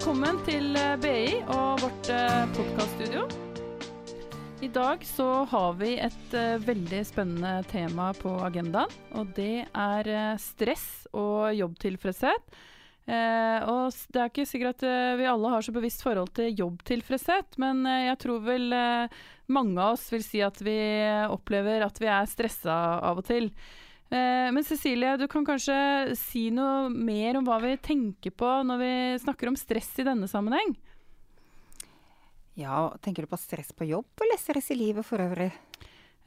Velkommen til eh, BI og vårt podkaststudio. I dag så har vi et uh, veldig spennende tema på agendaen. Og det er stress og jobbtilfredshet. Og det er ikke sikkert at vi alle har så bevisst forhold til jobbtilfredshet, men jeg tror vel mange av oss vil si at vi opplever at vi er stressa av og til. Men Cecilie, du kan kanskje si noe mer om hva vi tenker på når vi snakker om stress i denne sammenheng? Ja, Tenker du på stress på jobb, eller stress i livet for øvrig?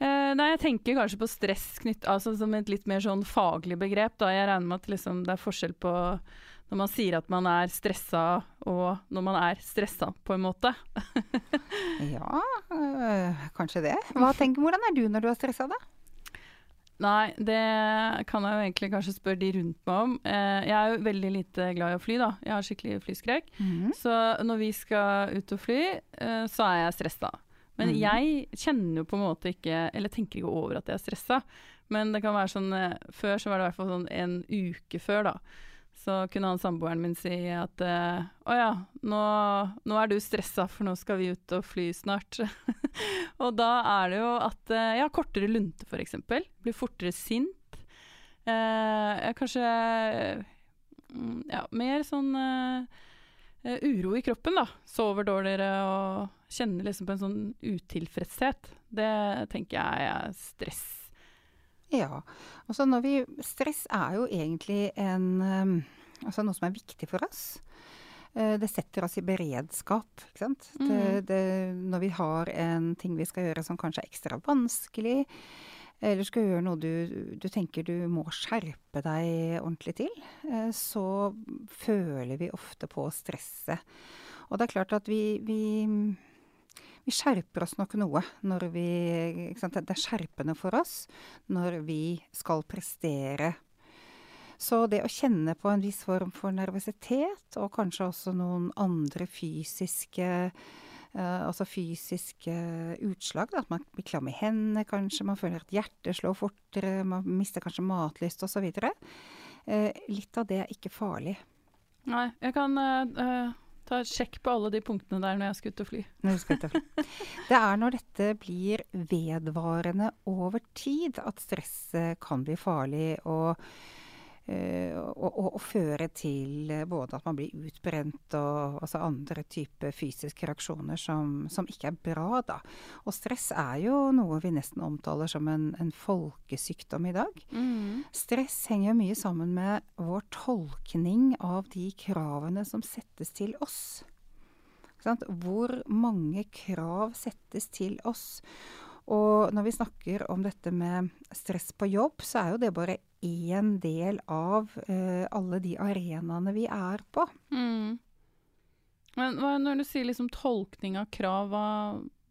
Eh, nei, jeg tenker kanskje på stress knytt, altså som et litt mer sånn faglig begrep. Da. Jeg regner med at liksom, det er forskjell på når man sier at man er stressa, og når man er stressa, på en måte. ja, øh, kanskje det. Tenker, hvordan er du når du er stressa, da? Nei, det kan jeg jo egentlig kanskje spørre de rundt meg om. Eh, jeg er jo veldig lite glad i å fly, da. Jeg har skikkelig flyskrekk. Mm. Så når vi skal ut og fly, eh, så er jeg stressa. Men mm. jeg kjenner jo på en måte ikke Eller tenker ikke over at jeg er stressa. Men det kan være sånn eh, Før så var det i hvert fall sånn en uke før, da så kunne han samboeren min si at eh, å ja, nå, nå, er du stressa, for nå skal vi ut og fly snart. og da er det jo at eh, jeg har kortere lunte, f.eks. Blir fortere sint. Jeg kanskje mm, Ja, mer sånn uro i kroppen, da. Sover dårligere og kjenner liksom på en sånn utilfredshet. Det tenker jeg er stress ja. Altså når vi Stress er jo egentlig en um, Altså noe som er viktig for oss. Uh, det setter oss i beredskap. Mm. Det, det, når vi har en ting vi skal gjøre som kanskje er ekstra vanskelig, eller skal gjøre noe du, du tenker du må skjerpe deg ordentlig til, uh, så føler vi ofte på stresset. Og det er klart at vi, vi vi skjerper oss nok noe når vi Det er skjerpende for oss når vi skal prestere. Så det å kjenne på en viss form for nervøsitet, og kanskje også noen andre fysiske Uh, altså fysiske utslag. Da, at man blir klam i hendene kanskje, man føler at hjertet slår fortere, man mister kanskje matlyst osv. Uh, litt av det er ikke farlig. Nei, jeg kan uh, Ta et sjekk på alle de punktene der når jeg skal ut og fly. Ut og fly. Det er når dette blir vedvarende over tid at stresset kan bli farlig. og og, og, og, føre til både at man blir utbrent og altså andre typer fysiske reaksjoner som, som, ikke er bra. Da. Og stress er jo noe vi nesten omtaler som en, en folkesykdom i dag. Mm. Stress henger jo mye sammen med vår tolkning av de kravene som settes til oss. Hvor mange krav settes til oss? Og når vi snakker om dette med stress på jobb, så er jo det bare én del av uh, alle de arenaene vi er på. Mm. Men hva, når du sier liksom tolkning av krav, hva,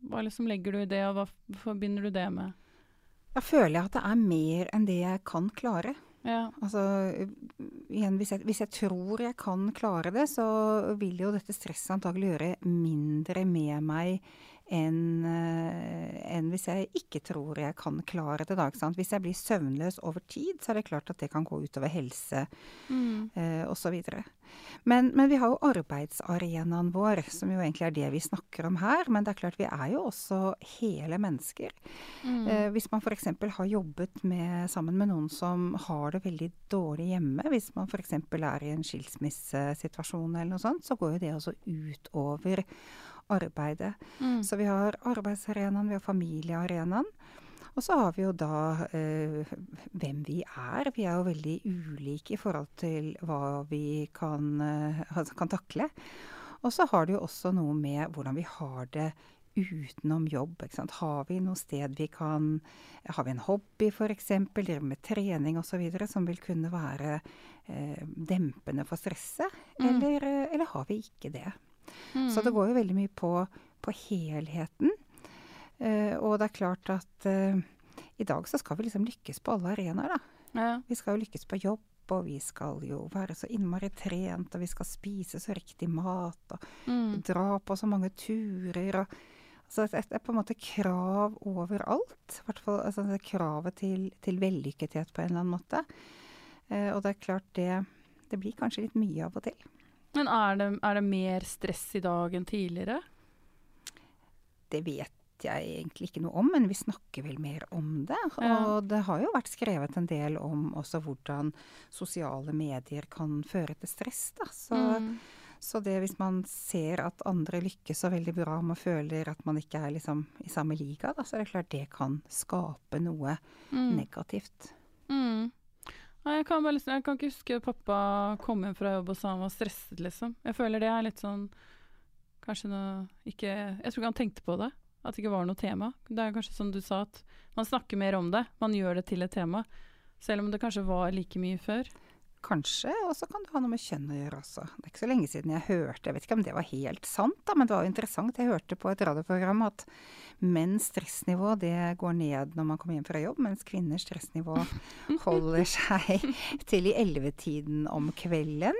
hva liksom legger du i det, og hva forbinder du det med? Da føler jeg at det er mer enn det jeg kan klare. Ja. Altså, igjen, hvis jeg, hvis jeg, tror jeg kan klare det, så vil jo dette stresset antagelig gjøre mindre med meg enn eh, en hvis jeg ikke tror jeg kan klare det. Da, hvis jeg blir søvnløs over tid, så er det klart at det kan gå utover helse mm. eh, osv. Men, men vi har jo arbeidsarenaen vår, som jo egentlig er det vi snakker om her. Men det er klart vi er jo også hele mennesker. Mm. Eh, hvis man f.eks. har jobbet med, sammen med noen som har det veldig dårlig hjemme, hvis man f.eks. er i en skilsmissesituasjon eller noe sånt, så går jo det også utover arbeidet. Mm. Så vi har arbeidsarenaen, vi har familiearenaen. Og så har vi jo da eh, hvem vi er. Vi er jo veldig ulike i forhold til hva vi kan, eh, altså kan takle. Og så har det jo også noe med hvordan vi har det utenom jobb. Har vi noe sted vi kan Har vi en hobby f.eks., driver med trening osv. som vil kunne være eh, dempende for stresset? Mm. Eller, eh, eller, har vi ikke det? Mm. Så det går jo veldig mye på, på helheten. Uh, og det er klart at uh, i dag så skal vi liksom lykkes på alle arenaer, da. Ja. Vi skal jo lykkes på jobb, og vi skal jo være så innmari trent, og vi skal spise så riktig mat, og mm. dra på så mange turer. og så det er på en måte krav overalt. I hvert fall altså det kravet til, til vellykkethet på en eller annen måte. Eh, og det er klart det Det blir kanskje litt mye av og til. Men er det, er det mer stress i dag enn tidligere? Det vet jeg egentlig ikke noe om, men vi snakker vel mer om det. Ja. Og det har jo vært skrevet en del om også hvordan sosiale medier kan føre til stress. Da. Så, mm. så det hvis man ser at andre lykkes så veldig bra, man føler at man ikke er liksom i samme liga, da, så er det klart det kan skape noe mm. negativt. Mm. Jeg kan, bare, jeg kan ikke huske pappa kom hjem fra jobb og sa han var stresset, liksom. Jeg føler det er litt sånn Kanskje noe ikke Jeg tror ikke han tenkte på det. At det ikke var noe tema. Det er kanskje som du sa, at man snakker mer om det. Man gjør det til et tema. Selv om det kanskje var like mye før. Kanskje, og så kan det ha noe med kjønn å gjøre også. Det er ikke så lenge siden jeg hørte, jeg vet ikke om det var helt sant, da, men det var jo interessant. Jeg hørte på et radioprogram at menns stressnivå det går ned når man kommer hjem fra jobb, mens kvinners stressnivå holder seg til i ellevetiden om kvelden.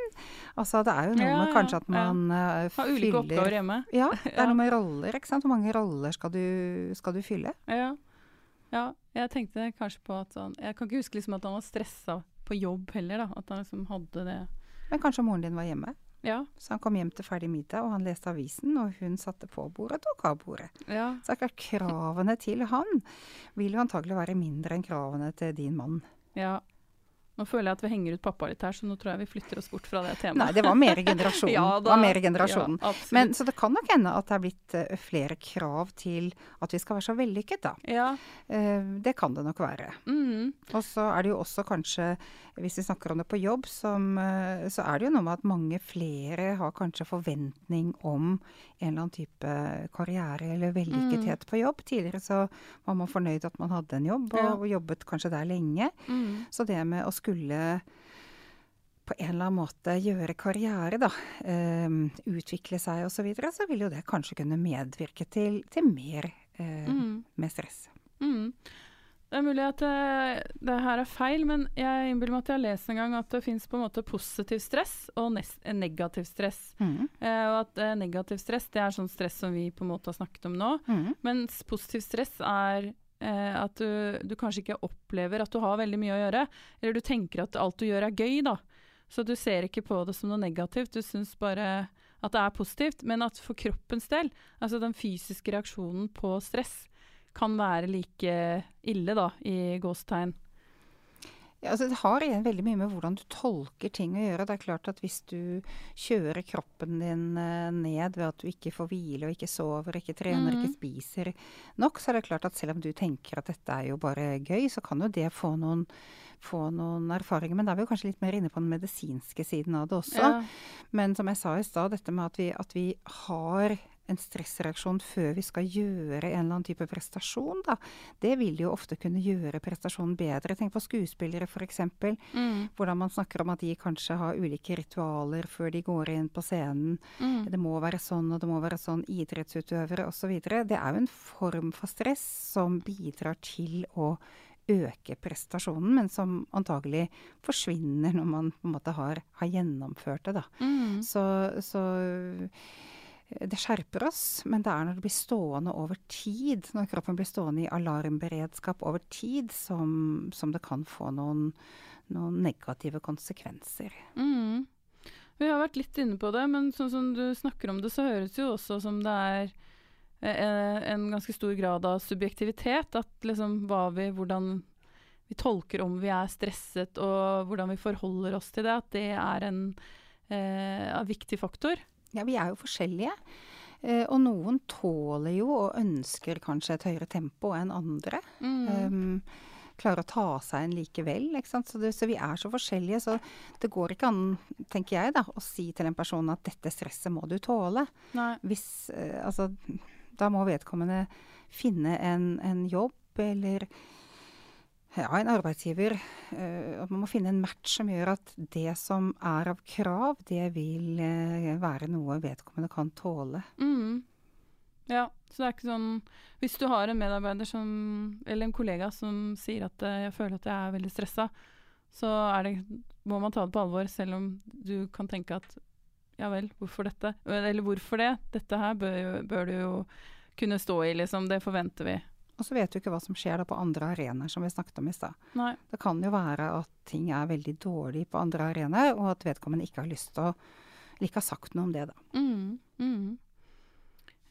Altså det er jo noe ja, med kanskje at man ja. uh, fyller Har ulike oppgaver hjemme. Ja, det er noe med roller, ikke sant. Hvor mange roller skal du, skal du fylle? Ja. ja. jeg tenkte kanskje på at han Jeg kan ikke huske liksom at han var stressa på jobb heller, da. At han liksom hadde det. Men kanskje moren din var hjemme? Ja. Så han kom hjem til ferdig middag, og han leste avisen, og hun satte på bordet og tok av bordet. Ja. Så akkurat kravene til han vil jo antagelig være mindre enn kravene til din mann. Ja, nå føler jeg at vi henger ut pappa litt her, så nå tror jeg vi flytter oss bort fra det temaet. Nei, det var mer generasjonen. ja, da, mer generasjonen. Ja, Men, så det kan nok hende at det er blitt uh, flere krav til at vi skal være så vellykket, da. Ja. Uh, det kan det nok være. Mm. Og så er det jo også kanskje, hvis vi snakker om det på jobb, som, uh, så er det jo noe med at mange flere har kanskje forventning om en eller annen type karriere eller vellykkethet mm. på jobb. Tidligere så var man fornøyd at man hadde en jobb, og, ja. jobbet kanskje der lenge. Mm. Så det med å skulle på en eller annen måte gjøre karriere, da, um, utvikle seg osv., så, videre, så vil jo det kanskje kunne medvirke til, til mer uh, mm. med stress. Mm. Det er mulig at det, eh, det, her er feil, men jeg innbiller meg at jeg har lest en gang at det fins positiv stress og negativ stress. Mm. Uh, og at uh, negativ stress det er sånn stress som vi på en måte har snakket om nå. Mm. Mens positiv stress er Eh, at du, du, kanskje ikke opplever at du har veldig mye å gjøre. Eller du tenker at alt du gjør er gøy, da. Så du ser ikke på det som noe negativt. Du syns bare at det er positivt. Men at for kroppens del, altså den fysiske reaksjonen på stress, kan være like ille, da, i gåstegn. Ja, altså det har igjen veldig mye med hvordan du tolker ting å gjøre. Det er klart at Hvis du kjører kroppen din eh, ned ved at du ikke får hvile og ikke sover, ikke trener, mm. ikke spiser nok, så er det klart at selv om du tenker at dette er jo bare gøy, så kan jo det få noen, få noen erfaringer. Men da er vi jo kanskje litt mer inne på den medisinske siden av det også. Ja. Men som jeg sa i stad, dette med at vi, at vi har en stressreaksjon før vi skal gjøre en eller annen type prestasjon, da, det vil jo ofte kunne gjøre prestasjonen bedre. Tenk på skuespillere f.eks. Mm. Hvordan man snakker om at de kanskje har ulike ritualer før de går inn på scenen. Mm. Det må være sånn, og det må være sånn. Idrettsutøvere osv. Det er jo en form for stress som bidrar til å øke prestasjonen, men som antagelig forsvinner når man på en måte har, har gjennomført det. Da. Mm. Så, så det skjerper oss, men det er når det blir stående over tid, når kroppen blir stående i alarmberedskap over tid, som, som det kan få noen, noen negative konsekvenser. Mm. Vi har vært litt inne på det, men sånn som du snakker om det, så høres jo også som det er eh, en ganske stor grad av subjektivitet. At liksom hva vi Hvordan vi tolker om vi er stresset, og hvordan vi forholder oss til det, at det er en eh, viktig faktor. Ja, vi er jo forskjellige. Eh, og noen tåler jo og ønsker kanskje et høyere tempo enn andre. Mm. Um, klarer å ta seg en likevel. Så, det, så, vi er så forskjellige. Så det går ikke an, tenker jeg, da, å si til en person at dette stresset må du tåle. Hvis, uh, altså, da må vedkommende finne en, en jobb eller ja, en arbeidsgiver uh, Man må finne en match som gjør at det som er av krav, det vil uh, være noe vedkommende kan tåle. Mm. Ja, så det er ikke sånn Hvis du har en medarbeider som, eller en kollega som sier at uh, 'jeg føler at jeg er veldig stressa', så det, må man ta det på alvor, selv om du kan tenke at ja vel, hvorfor dette? Eller hvorfor det? Dette her bør, bør du jo kunne stå i, liksom. Det forventer vi. Og så vet du ikke hva som skjer da på andre arenaer, som vi snakket om i stad. Det kan jo være at ting er veldig dårlig på andre arenaer, og at vedkommende ikke har lyst til å ikke har sagt noe om det, da. Mm, mm.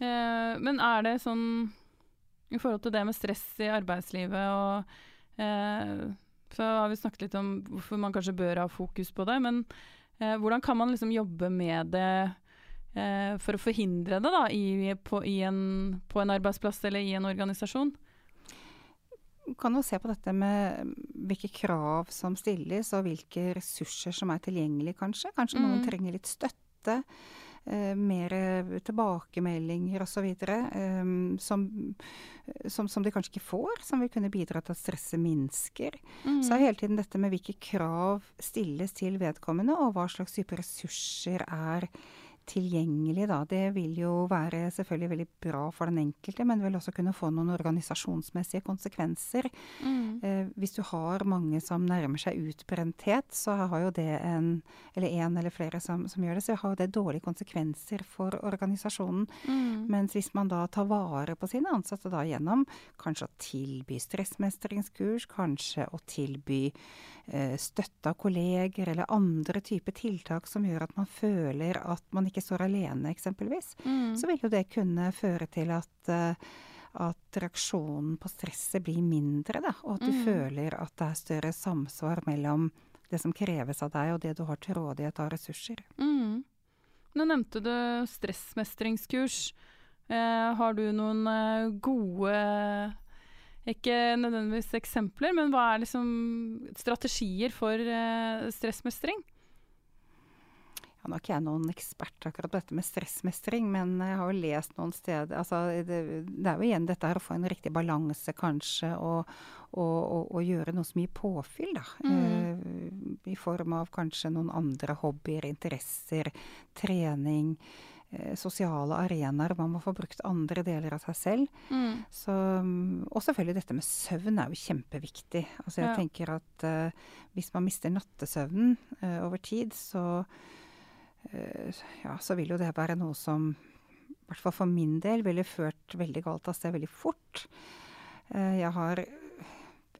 Eh, men er det sånn i forhold til det med stress i arbeidslivet og eh, Så har vi snakket litt om hvorfor man kanskje bør ha fokus på det, men eh, hvordan kan man liksom jobbe med det eh, for å forhindre det da, i, på, i en, på en arbeidsplass eller i en organisasjon? kan jo se på dette med hvilke krav som stilles, og hvilke ressurser som er tilgjengelige, kanskje. Kanskje mm. noen trenger litt støtte eh, mer tilbakemeldinger osv. Eh, som, som, som, de kanskje ikke får, som vil kunne bidra til at stresset minsker. Mm. Så er hele tiden dette med hvilke krav stilles til vedkommende, og hva slags type ressurser er tilgjengelig, da. Det vil jo være selvfølgelig veldig bra for den enkelte, men vil også kunne få noen organisasjonsmessige konsekvenser. Mm. Eh, hvis du har mange som nærmer seg utbrenthet, så har jo det en, eller en eller flere som, som gjør det, så har jo det dårlige konsekvenser for organisasjonen. Mm. Mens hvis man da tar vare på sine ansatte da gjennom kanskje å tilby stressmestringskurs, kanskje å tilby eh, støtte av kolleger eller andre typer tiltak som gjør at man føler at man ikke står alene, eksempelvis, mm. så vil jo det kunne føre til at, uh, at reaksjonen på stresset blir mindre, da, og at du mm. føler at det er større samsvar mellom det som kreves av deg, og det du har til rådighet av ressurser. Mm. Nå nevnte du stressmestringskurs. Eh, har du noen eh, gode ikke nødvendigvis eksempler, men hva er liksom strategier for eh, stressmestring? Ja, nå er ikke jeg noen ekspert akkurat på dette med stressmestring, men jeg har jo lest noen steder altså, det, det, er jo igjen dette her å få en riktig balanse, kanskje, og, og, og, og gjøre noe som gir påfyll, da. Mm. Eh, I form av kanskje noen andre hobbyer, interesser, trening. Uh, sosiale arenaer man må få brukt andre deler av seg selv. Mm. Så, og selvfølgelig dette med søvn er jo kjempeviktig. Altså jeg ja. tenker at uh, hvis man mister nattesøvnen over tid, så Eh, ja, så vil jo det være noe som i hvert fall for min del ville ført veldig galt av sted veldig fort. Eh, jeg har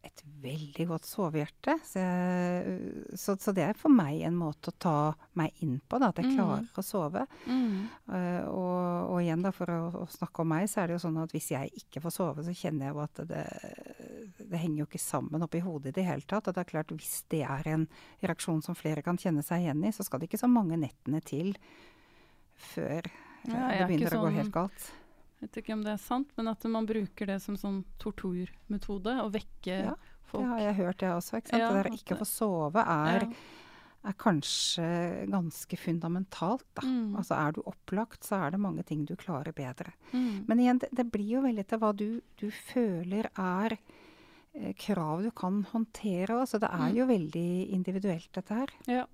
et veldig godt sovehjerte, så, så, så, det er for meg en måte å ta meg inn på, da, at jeg mm. klarer mm. å sove. Mm. Uh, og, og, igjen, da, for å, å, snakke om meg, så er det jo sånn at hvis jeg ikke får sove, så kjenner jeg jo at det, det henger jo ikke sammen oppi hodet i det hele tatt. Og det er klart, hvis det er en reaksjon som flere kan kjenne seg igjen i, så skal det ikke så mange nettene til før ja, det begynner å gå sånn, helt galt. Jeg vet ikke om det er sant, men at man bruker det som sånn torturmetode. Å vekke ja, folk. Det har jeg hørt, jeg også. Ikke sant? Ja, det der ikke å få sove er er kanskje ganske fundamentalt. Da. Mm. Altså er du opplagt, så er det mange ting du klarer bedre. Mm. Men igjen, det, det, blir jo veldig til hva du, du føler er Eh, krav du kan håndtere. Altså det er mm. jo veldig individuelt, dette her. Ja,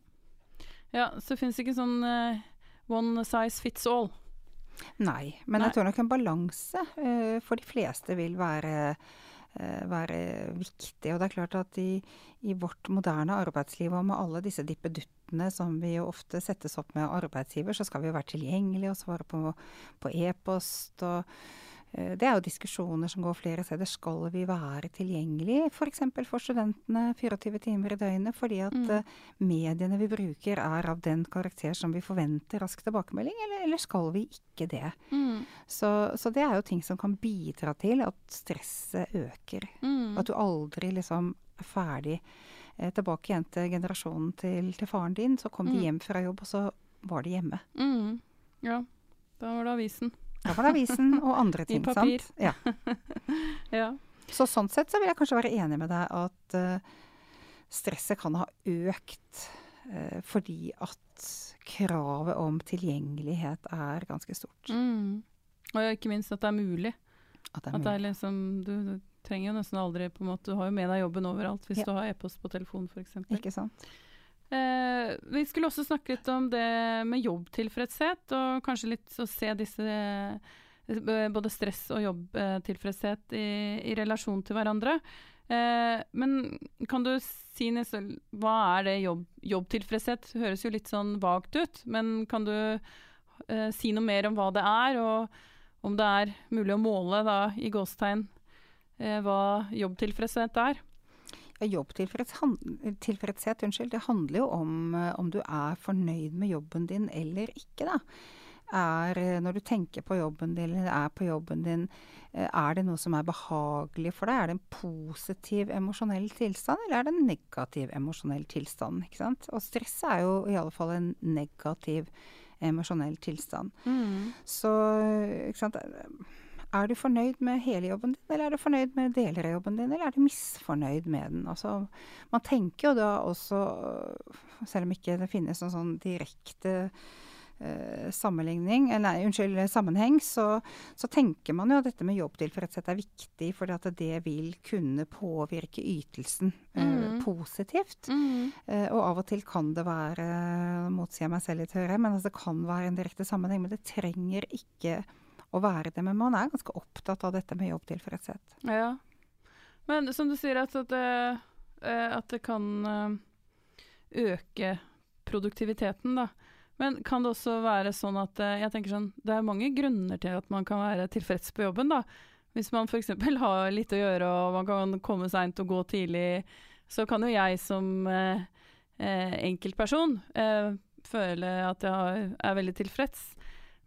ja så det finnes ikke sånn uh, one size fits all. Nei, men Nei. jeg tror nok en balanse uh, for de fleste vil være, uh, være viktig. Og det er klart at i, i, vårt moderne arbeidsliv og med alle disse dippeduttene som vi jo ofte settes opp med arbeidsgiver, så skal vi jo være tilgjengelige og svare på, på e-post og Eh, det er jo diskusjoner som går flere steder. Skal vi være tilgjengelig f.eks. For, for studentene 24 timer i døgnet fordi at mm. Eh, mediene vi bruker er av den karakter som vi forventer rask tilbakemelding, eller, eller skal vi ikke det? Mm. Så, så, det er jo ting som kan bidra til at stresset øker. Mm. At du aldri liksom er ferdig. Eh, tilbake igjen til generasjonen til, til faren din. Så kom de mm. hjem fra jobb, og så var de hjemme. Mm. Ja, da var det avisen. Da var det avisen og andre ting. I papir. Sant? Ja. ja. Så sånn sett så vil jeg kanskje være enig med deg at uh, stresset kan ha økt uh, fordi at kravet om tilgjengelighet er ganske stort. Mm. Og ikke minst at det er mulig. At det er, at det er liksom, du, du, trenger jo nesten aldri på en måte, Du har jo med deg jobben overalt hvis ja. du har e-post på telefon f.eks. Ikke sant. Eh, vi skulle også snakke litt om det med jobbtilfredshet, og kanskje litt å se disse eh, både stress og jobbtilfredshet i, i relasjon til hverandre. Eh, men kan du si Nisse, Hva er det jobb, jobbtilfredshet? Høres jo litt sånn vagt ut, men kan du eh, si noe mer om hva det er, og om det er mulig å måle, da, i gåstegn, eh, hva jobbtilfredshet er? Jobbtilfredshet unnskyld, det handler jo om om du er fornøyd med jobben din eller ikke. da er eh, Når du tenker på jobben din eller er på jobben din, eh, er det noe som er behagelig for deg? Er det en positiv emosjonell tilstand, eller er det en negativ emosjonell tilstand? ikke sant? Og stress er jo i alle fall en negativ emosjonell tilstand. Mm. Så ikke sant er du fornøyd med hele jobben din, eller er du fornøyd med deler av jobben din, eller er du misfornøyd med den? Altså, man tenker jo da også, selv om ikke det finnes noen sånn direkte eh, sammenligning, eh, nei, unnskyld, sammenheng, så, så, tenker man jo at dette med jobbtilfredshet er viktig, fordi at det vil kunne påvirke ytelsen eh, mm. positivt. Mm. Eh, og av og til kan det være Nå motsier jeg meg selv litt, hører men altså, det kan være en direkte sammenheng. Men det trenger ikke å være det. Men man er ganske opptatt av dette med jobbtilfredshet. Ja. Men som du sier, at, at, det, eh, at det kan øke produktiviteten, da. Men kan det også være sånn at eh, jeg tenker sånn, det er mange grunner til at man kan være tilfreds på jobben. da. Hvis man f.eks. har litt å gjøre og man kan komme seint og gå tidlig, så kan jo jeg som eh, eh, enkeltperson eh, føle at jeg er veldig tilfreds.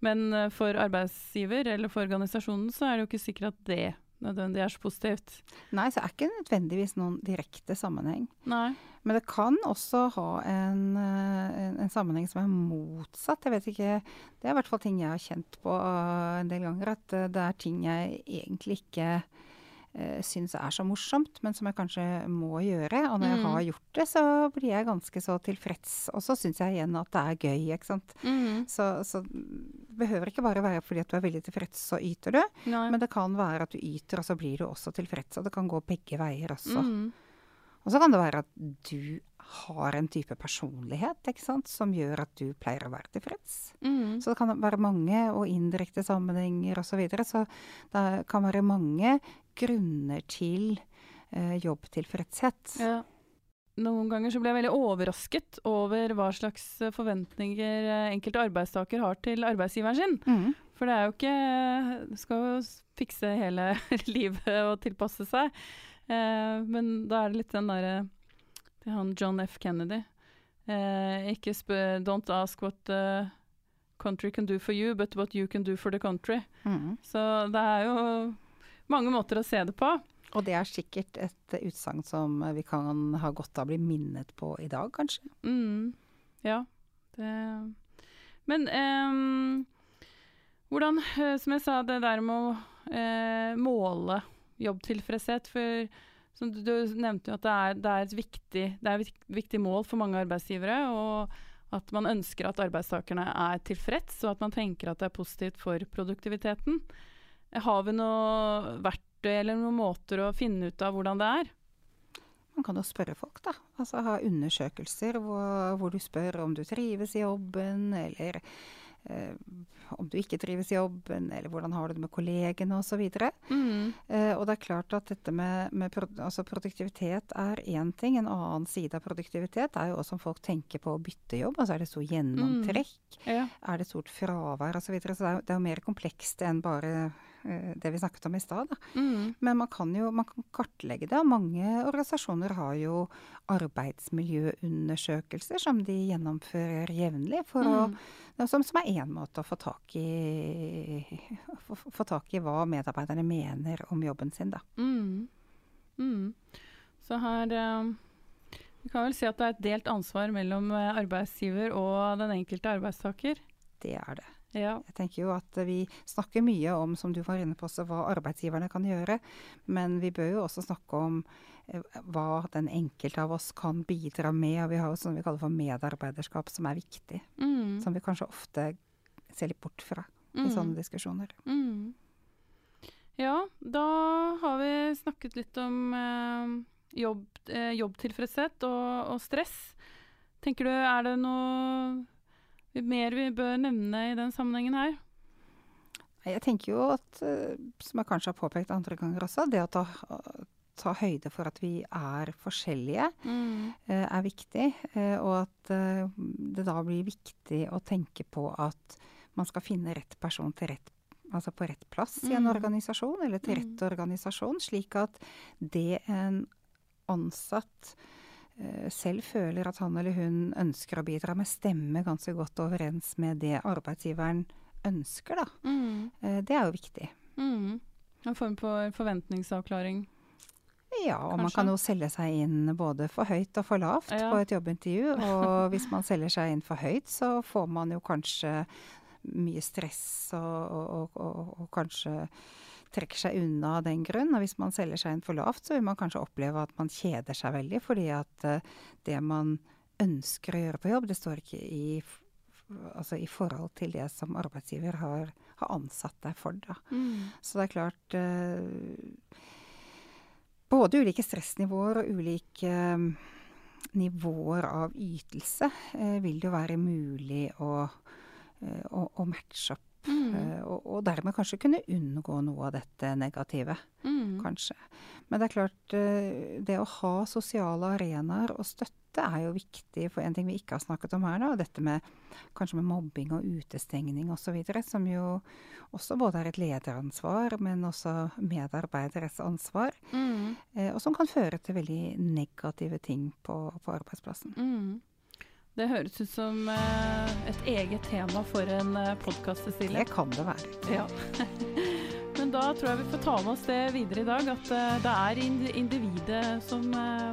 Men eh, for arbeidsgiver eller for organisasjonen så er det jo ikke sikkert at det nødvendig er så positivt. Nei, så er ikke nødvendigvis noen direkte sammenheng. Nei. Men det kan også ha en, eh, en, en, sammenheng som er motsatt. Jeg vet ikke, Det er i hvert fall ting jeg har kjent på en del ganger. At eh, det er ting jeg egentlig ikke uh, syns er så morsomt, men som jeg kanskje må gjøre. Og når mm. jeg har gjort det, så blir jeg ganske så tilfreds. Og så syns jeg igjen at det er gøy, ikke sant. Mm. Så, så det behøver ikke bare være fordi at du er veldig tilfreds, så yter du. Nei. Men det kan være at du yter, og så blir du også tilfreds. Og det kan gå begge veier også. Mm. Og så kan det være at du har en type personlighet ikke sant, som gjør at du pleier å være tilfreds. Mm. Så det kan være mange og indirekte sammenhenger osv. Så, videre. så det kan være mange grunner til eh, jobbtilfredshet. Ja. Noen ganger så blir jeg veldig overrasket over hva slags forventninger eh, enkelte arbeidstaker har til arbeidsgiveren sin. Mm. For det er jo ikke Skal jo fikse hele livet og tilpasse seg. Eh, men da er det litt den derre Det er han John F. Kennedy. Eh, ikke spør Don't ask what the country can do for you, but what you can do for the country. Mm. Så det er jo mange måter å se det på. Og det er sikkert et utsagn som vi kan ha godt av å bli minnet på i dag, kanskje. Mm. Ja. Det Men um, hvordan, eh, som jeg sa, det der med å uh, måle jobbtilfredshet. For som du, du nevnte jo at det er, det er, et viktig, det er et viktig mål for mange arbeidsgivere. og at man ønsker at arbeidstakerne er tilfreds, og at man tenker at det er positivt for produktiviteten. Har vi noe verktøy eller noen måter å finne ut av hvordan det er? Man kan jo spørre folk, da. Altså ha undersøkelser hvor, hvor du spør om du trives i jobben, eller eh, om du ikke trives i jobben, eller hvordan har du det med kollegene osv. Mm. Eh, og det er klart at dette med, med pro altså produktivitet er én ting. En annen side av produktivitet er jo også om folk tenker på å bytte jobb. Altså er det stor gjennomtrekk? Mm. Ja. Er det stort fravær osv.? Så, videre. så det er, det er jo mer komplekst enn bare det vi snakket om i stad. Mm. Men man kan jo man kan kartlegge det. Mange organisasjoner har jo arbeidsmiljøundersøkelser som de gjennomfører jevnlig. Mm. som, som, er én måte å få tak, i, få, få tak, i, hva medarbeiderne mener om jobben sin. Da. Mm. mm. Så her eh, Vi kan vel si at det er et delt ansvar mellom eh, arbeidsgiver og den enkelte arbeidstaker? Det er det. Ja. Jeg tenker jo at vi snakker mye om, som du var inne på, hva arbeidsgiverne kan gjøre. Men vi bør jo også snakke om eh, hva den enkelte av oss kan bidra med. Og vi har jo sånn vi kaller for medarbeiderskap, som er viktig. Mm. Som vi kanskje ofte ser litt bort fra mm. i sånne diskusjoner. Mm. Ja, da har vi snakket litt om eh, jobb, eh, jobbtilfredshet og, og stress. Tenker du, er det noe mer vi bør nevne i den sammenhengen her? Jeg tenker jo at, eh, som jeg kanskje har påpekt andre ganger også, det å ta, ta høyde for at vi er forskjellige, mm. Eh, er viktig. Eh, og at det da blir viktig å tenke på at man skal finne rett person til rett altså på rett plass i en mm. organisasjon, eller til rett mm. organisasjon, slik at det en ansatt selv føler at han eller hun ønsker å bidra med stemme ganske godt overens med det arbeidsgiveren ønsker, da. Mm. Eh, det er jo viktig. Mm. En form for forventningsavklaring? Ja, og Kanskje? man kan jo selge seg inn både for høyt og for lavt ja. på et jobbintervju. Og hvis man selger seg inn for høyt, så får man jo kanskje mye stress og, og, og, og kanskje trekker seg unna av den grunn. Og hvis man selger seg inn for lavt, så vil man kanskje oppleve at man kjeder seg veldig. Fordi at uh, det man ønsker å gjøre på jobb, det står ikke i, altså i forhold til det som arbeidsgiver har, har ansatt deg for. Da. Mm. Så det er klart uh, både ulike stressnivåer og ulike um, nivåer av ytelse eh, vil det jo være mulig å, eh, å, å matche opp. Mm. Eh, og, og, dermed kanskje kunne unngå noe av dette negative. Mm. Kanskje. Men det er klart, eh, det å ha sosiale arenaer og støtte er jo viktig for en ting vi ikke har snakket om her, da, dette med kanskje med mobbing og utestengning osv., som jo også både er et lederansvar, men også medarbeideres ansvar. Mm. Eh, og som kan føre til veldig negative ting på, på arbeidsplassen. Det høres ut som eh, et eget tema for en eh, podkast, Cecilie. Det kan det være. Ja. Men da tror jeg vi får ta med oss det videre i dag, at uh, det er individet som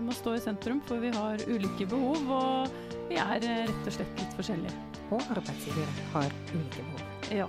må stå i sentrum. For vi har ulike behov, og vi er rett og slett litt forskjellige. Og arbeidsgivere har ulike behov. Ja.